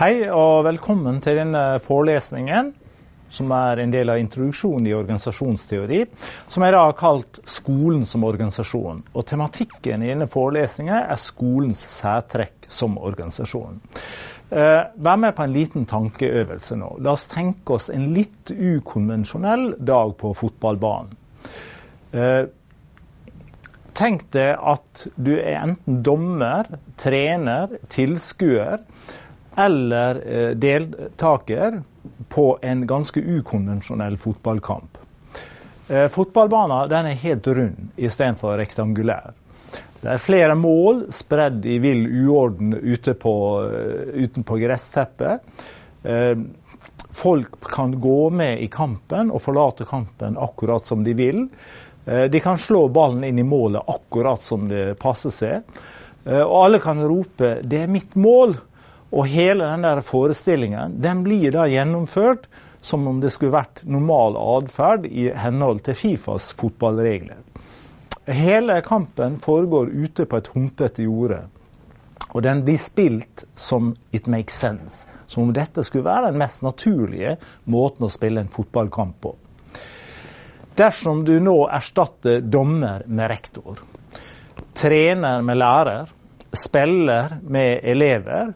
Hei og velkommen til denne forelesningen, som er en del av introduksjonen i organisasjonsteori, som jeg da har kalt 'Skolen som organisasjon'. Og Tematikken i denne forelesningen er skolens særtrekk som organisasjon. Eh, vær med på en liten tankeøvelse nå. La oss tenke oss en litt ukonvensjonell dag på fotballbanen. Eh, tenk deg at du er enten dommer, trener, tilskuer eller eh, deltaker på en ganske ukonvensjonell fotballkamp. Eh, Fotballbanen er helt rund istedenfor rektangulær. Det er flere mål spredd i vill uorden ute på, eh, utenpå gressteppet. Folk kan gå med i kampen og forlate kampen akkurat som de vil. De kan slå ballen inn i målet akkurat som det passer seg. Og alle kan rope 'det er mitt mål'. Og hele den der forestillingen den blir da gjennomført som om det skulle vært normal atferd i henhold til Fifas fotballregler. Hele kampen foregår ute på et humpete jorde. Og den blir spilt som it makes sense. Som om dette skulle være den mest naturlige måten å spille en fotballkamp på. Dersom du nå erstatter dommer med rektor, trener med lærer, spiller med elever,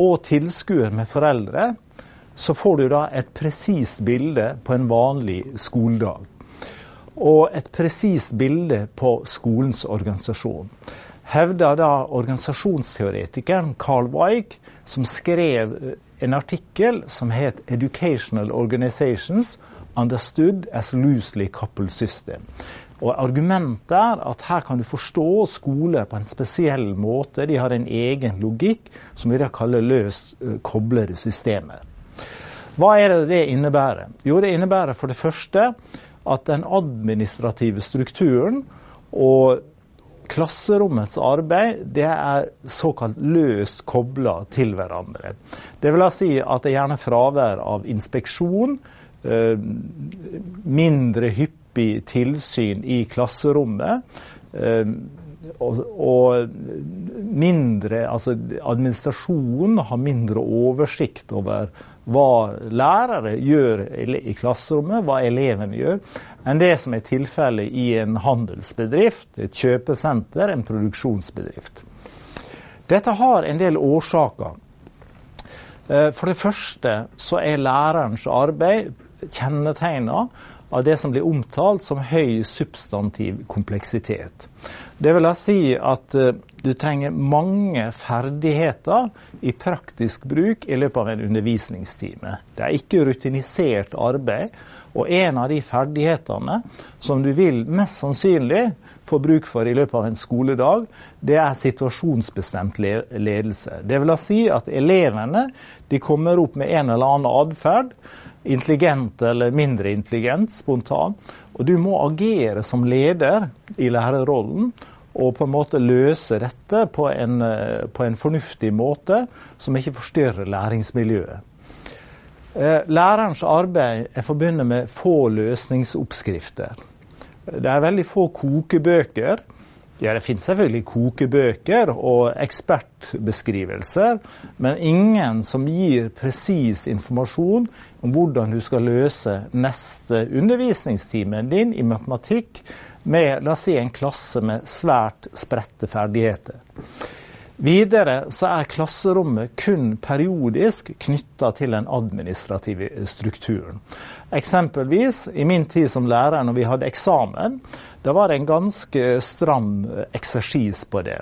og tilskuer med foreldre, så får du da et presist bilde på en vanlig skoledag. Og et presist bilde på skolens organisasjon. Hevder da organisasjonsteoretikeren Carl Weig, som skrev en artikkel som het 'Educational Organizations Understood as Loosely Coupled System'. Og Argumentet er at her kan du forstå skole på en spesiell måte. De har en egen logikk som vi da kaller løst uh, koblede systemer. Hva er det det innebærer? Jo, det innebærer for det første at den administrative strukturen og klasserommets arbeid det er såkalt løst kobla til hverandre. Det vil si at det er gjerne fravær av inspeksjon, mindre hyppig tilsyn i klasserommet. Eh, og mindre Altså administrasjonen har mindre oversikt over hva lærere gjør i klasserommet, hva elevene gjør, enn det som er tilfellet i en handelsbedrift, et kjøpesenter, en produksjonsbedrift. Dette har en del årsaker. Eh, for det første så er lærerens arbeid kjennetegna av det som blir omtalt som høy substantiv kompleksitet. Det vil da si at uh, du trenger mange ferdigheter i praktisk bruk i løpet av en undervisningstime. Det er ikke rutinisert arbeid. Og en av de ferdighetene som du vil mest sannsynlig få bruk for i løpet av en skoledag, det er situasjonsbestemt ledelse. Det vil da si at elevene de kommer opp med en eller annen atferd intelligent eller mindre intelligent, spontan. Og du må agere som leder i lærerrollen og på en måte løse dette på en, eh, på en fornuftig måte som ikke forstyrrer læringsmiljøet. Eh, lærerens arbeid er forbundet med få løsningsoppskrifter. Det er veldig få kokebøker ja, Det finnes selvfølgelig kokebøker og ekspertbeskrivelser, men ingen som gir presis informasjon om hvordan du skal løse neste undervisningstime din i matematikk med la oss si, en klasse med svært spredte ferdigheter. Videre så er klasserommet kun periodisk knytta til den administrative strukturen. Eksempelvis i min tid som lærer når vi hadde eksamen, da var det en ganske stram eksersis på det.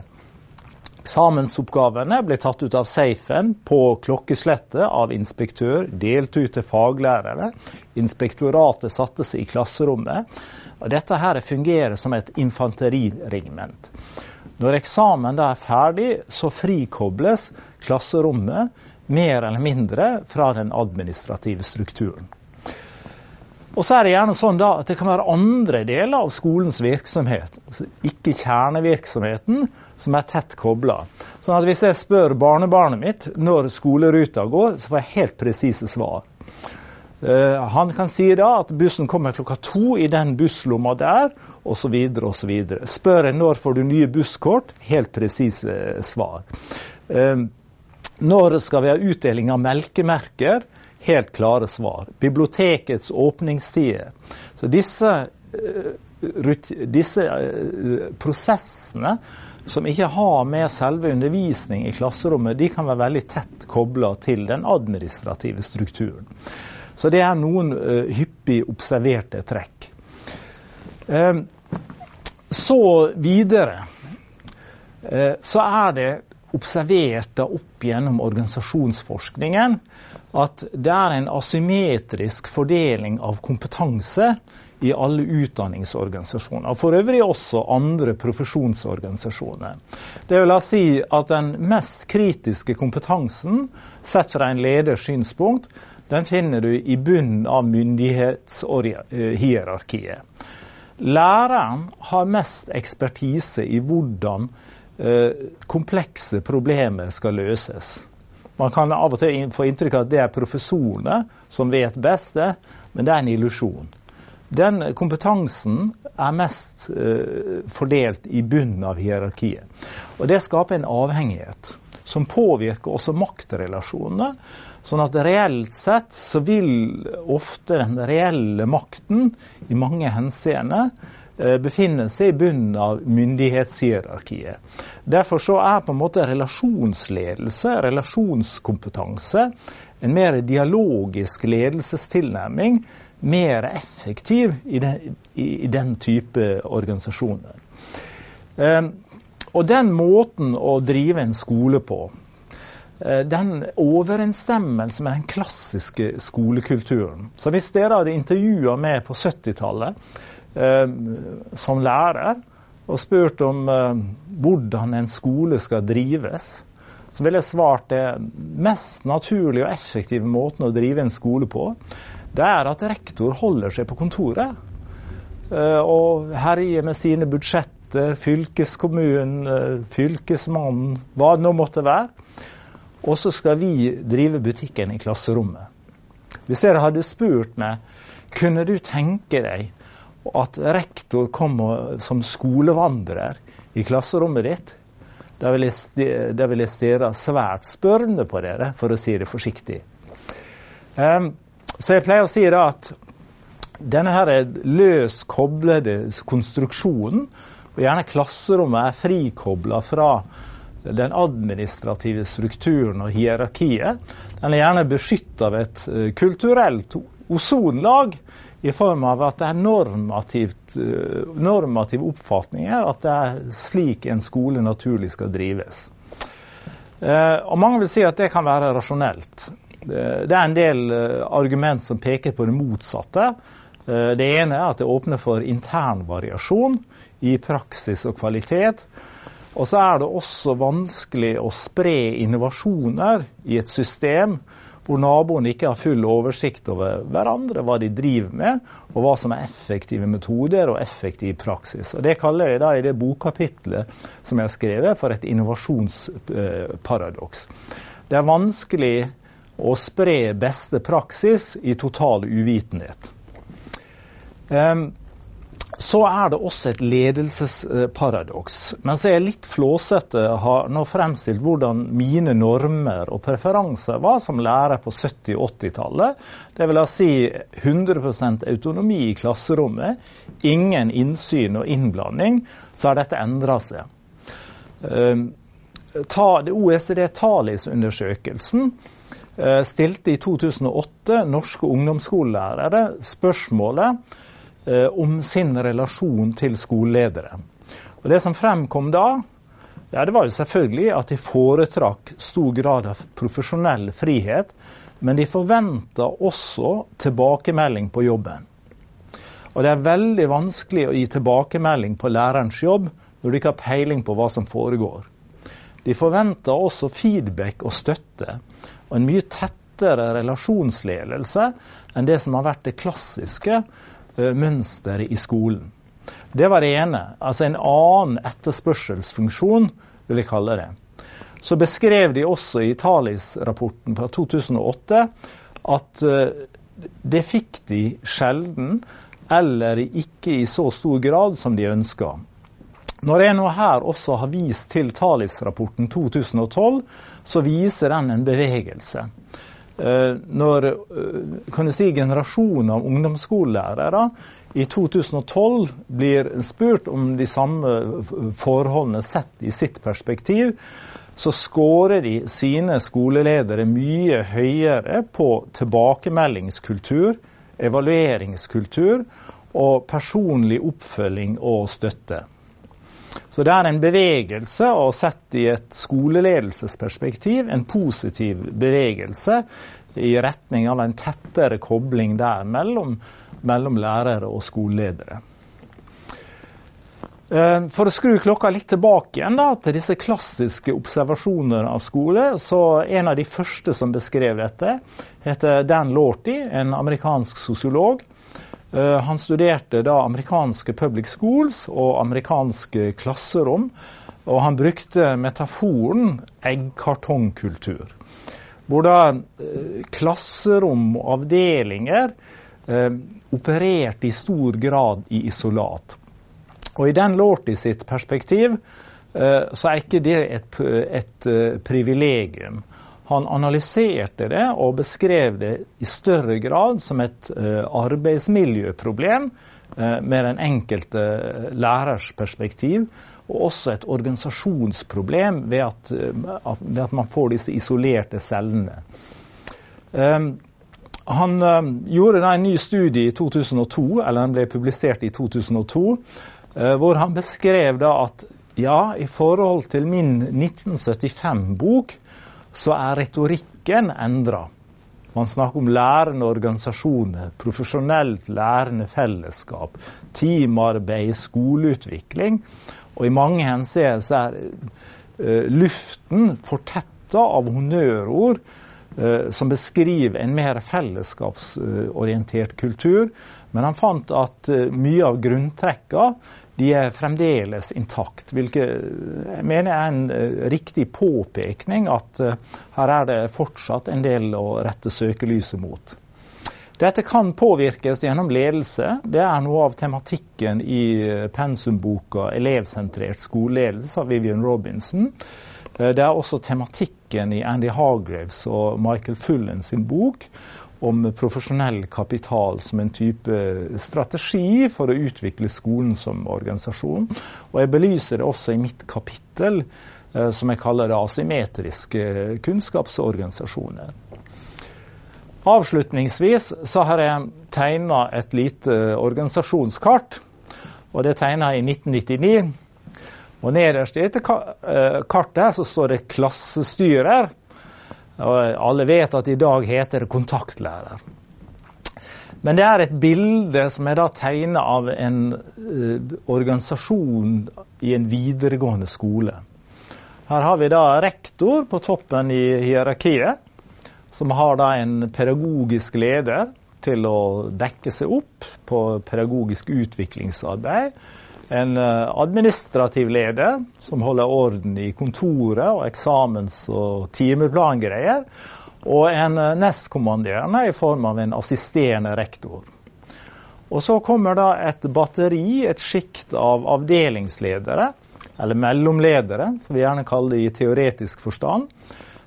Eksamensoppgavene ble tatt ut av safen på klokkeslettet av inspektør, delt ut til faglærere. Inspektoratet satte seg i klasserommet. Og dette her fungerer som et infanteriregiment. Når eksamen da er ferdig, så frikobles klasserommet mer eller mindre fra den administrative strukturen. Og så er det gjerne sånn da at det kan være andre deler av skolens virksomhet, altså ikke kjernevirksomheten, som er tett kobla. Sånn hvis jeg spør barnebarnet mitt når skoleruta går, så får jeg helt presise svar. Uh, han kan si da at bussen kommer klokka to i den busslomma der, osv. osv. Spør en når får du nye busskort, helt presise svar. Uh, Når skal vi ha utdeling av melkemerker? Helt klare svar. Bibliotekets åpningstider. Så disse, disse prosessene som ikke har med selve undervisning i klasserommet, de kan være veldig tett kobla til den administrative strukturen. Så det er noen uh, hyppig observerte trekk. Uh, så videre uh, så er det observert opp gjennom organisasjonsforskningen at det er en asymmetrisk fordeling av kompetanse i alle utdanningsorganisasjoner. For øvrig også andre profesjonsorganisasjoner. Det vil si at den mest kritiske kompetansen, sett fra en leders synspunkt, den finner du i bunnen av myndighetshierarkiet. Læreren har mest ekspertise i hvordan eh, komplekse problemer skal løses. Man kan av og til få inntrykk av at det er professorene som vet best, det, men det er en illusjon. Den kompetansen er mest uh, fordelt i bunnen av hierarkiet. Og Det skaper en avhengighet som påvirker også maktrelasjonene. Sånn at reelt sett så vil ofte den reelle makten i mange henseende befinner befinne seg i bunnen av myndighetshierarkiet. Derfor så er på en måte relasjonsledelse, relasjonskompetanse, en mer dialogisk ledelsestilnærming mer effektiv i den, i, den type organisasjoner. Og den måten å drive en skole på, uh, den overensstemmelse med den klassiske skolekulturen. Så hvis dere hadde intervjua meg på 70-tallet eh, som lærer og spurt om eh, hvordan en skole skal drives, så ville jeg svart det mest naturlige og effektive måten å drive en skole på, det er at rektor holder seg på kontoret eh, og herjer med sine budsjetter, fylkeskommunen, eh, fylkesmannen, hva det nå måtte være. Og så skal vi drive butikken i klasserommet. Hvis dere hadde spurt meg kunne du tenke deg at rektor kom som skolevandrer i klasserommet ditt, da vil jeg stirre svært spørrende på dere, for å si det forsiktig. Um, så jeg pleier å si at denne her løs koblede konstruksjonen, og gjerne klasserommet er frikobla fra den administrative strukturen og hierarkiet, den er gjerne beskytta av et eh, kulturelt ozonlag i form av at det er eh, normative oppfatninger, at det er slik en skole naturlig skal drives. Eh, og mange vil si at det kan være rasjonelt. Det er en del argument som peker på det motsatte. Det ene er at det åpner for intern variasjon i praksis og kvalitet. Og så er det også vanskelig å spre innovasjoner i et system hvor naboene ikke har full oversikt over hverandre, hva de driver med, og hva som er effektive metoder og effektiv praksis. Og Det kaller jeg da i det bokkapitlet som jeg har skrevet, for et innovasjonsparadoks. Det er vanskelig å spre beste praksis i total uvitenhet. Så er det også et ledelsesparadoks. Mens jeg litt flåsete har nå fremstilt hvordan mine normer og preferanser var som lærer på 70- og 80-tallet, Det vil Si 100% autonomi i klasserommet, ingen innsyn og innblanding, så har dette endra seg. OECD-Talis-undersøkelsen Eh, stilte i 2008 norske ungdomsskolelærere spørsmålet om sin relasjon til skoleledere. Og Det som fremkom da, ja, det var jo selvfølgelig at de foretrakk stor grad av profesjonell frihet, men de forventa også tilbakemelding på jobben. Og det er veldig vanskelig å gi tilbakemelding på lærerens jobb når du ikke har peiling på hva som foregår. De forventa også feedback og støtte og en mye tettere relasjonsledelse enn det som har vært det klassiske mønsteret i skolen. Det var det ene. Altså en annen etterspørselsfunksjon, vil jeg kalle det. Så beskrev de også i Talis-rapporten fra 2008 at uh, det fikk de sjelden, eller ikke i så stor grad som de ønska. Når jeg nå her også har vist til Talis-rapporten 2012, så viser den en bevegelse. Eh, når eh, kan jeg si, generasjonen av ungdomsskolelærere i 2012 blir spurt om de samme forholdene sett i sitt perspektiv, så scorer de sine skoleledere mye høyere på tilbakemeldingskultur, evalueringskultur og personlig oppfølging og støtte. Så det er en bevegelse, og sett i et skoleledelsesperspektiv, en positiv bevegelse i retning av en tettere kobling der mellom, mellom lærere og skoleledere. Eh, for å skru klokka litt tilbake igjen da, til disse klassiske observasjonene av skole, så En av de første som beskrev dette, heter Dan Lorty, en amerikansk sosiolog. Eh, han studerte da amerikanske public schools og amerikanske klasserom. Og han brukte metaforen eggkartongkultur. Hvor da eh, klasserom og avdelinger eh, opererte i stor grad i isolat. Og i den Lorty sitt perspektiv så er ikke det et, et privilegium. Han analyserte det og beskrev det i større grad som et uh, arbeidsmiljøproblem uh, med den enkelte lærers perspektiv, og også et organisasjonsproblem ved at, ved at man får disse isolerte cellene. Han gjorde en ny studie i 2002, eller den ble publisert i 2002, hvor han beskrev at ja, i forhold til min 1975-bok så er retorikken endra. Man snakker om lærende organisasjoner, profesjonelt lærende fellesskap, teamarbeid, skoleutvikling. Og i mange henseender er uh, luften fortetta av honnørord uh, som beskriver en mer fellesskapsorientert kultur. Men han fant at uh, mye av grunntrekka de er fremdeles intakt. Hvilket jeg mener er en uh, riktig påpekning at uh, her er det fortsatt en del å rette søkelyset mot. Dette kan påvirkes gjennom ledelse. Det er noe av tematikken i pensumboka 'Elevsentrert skoleledelse' av Vivian Robinson. Det er også tematikken i Andy Hargraves og Michael Fullen sin bok om profesjonell kapital som en type strategi for å utvikle skolen som organisasjon. Og jeg belyser det også i mitt kapittel, eh, som jeg kaller det asymmetriske kunnskapsorganisasjoner. Avslutningsvis så har jeg tegna et lite organisasjonskart. Og det tegna jeg i 1999. Og nederst i dette eh, kartet så står det 'klassestyrer'. Og alle vet at i dag heter det kontaktlærer. Men det er et bilde som er da tegna av en uh, organisasjon i en videregående skole. Her har vi da rektor på toppen i hierarkiet, som har da en pedagogisk leder til å dekke seg opp på pedagogisk utviklingsarbeid en eh, administrativ leder som holder orden i kontoret og eksamens- og timeplangreier. Og en eh, nestkommanderende i form av en assisterende rektor. Og så kommer da et batteri, et sjikt av avdelingsledere, eller mellomledere, som vi gjerne kaller det i teoretisk forstand,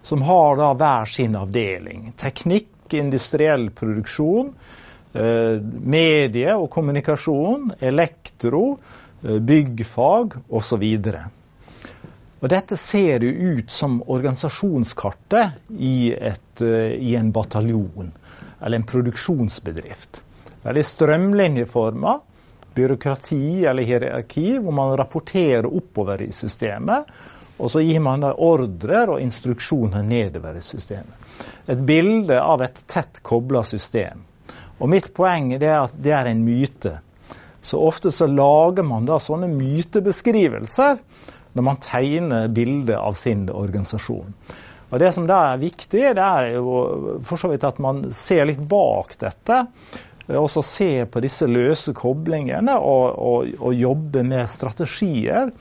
som har da hver sin avdeling. Teknikk, industriell produksjon, eh, medie og kommunikasjon, elektro, byggfag osv. Og dette ser jo ut som organisasjonskartet i, et, eh, i, en bataljon eller en produksjonsbedrift. Veldig strømlinjeforma byråkrati eller hierarki hvor man rapporterer oppover i systemet. Og så gir man ordrer og instruksjoner nedover i systemet. Et bilde av et tett kobla system. Og mitt poeng er at det er en myte. Så ofte så lager man da sånne mytebeskrivelser når man tegner bildet av sin organisasjon. Og Det som da er viktig, det er jo for så vidt at man ser litt bak dette. Og så ser på disse løse koblingene og, og, og jobber med strategier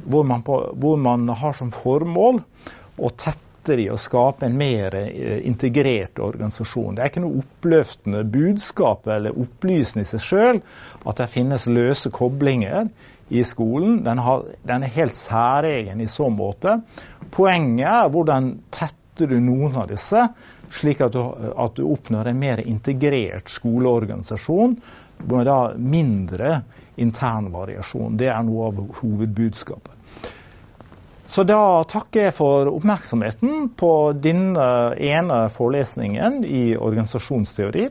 hvor man, på, hvor man har som formål å tette etter i å skape en mer eh, integrert organisasjon. Det er ikke noe oppløftende budskap eller opplysning i seg sjøl at det finnes løse koblinger i skolen. Den, har, den er helt særegen i så måte. Poenget er hvordan tetter du noen av disse, slik at du, at du oppnår en mer integrert skoleorganisasjon med da mindre intern variasjon. Det er noe av hovedbudskapet. Så da takker jeg for oppmerksomheten på denne ene forelesningen i organisasjonsteori.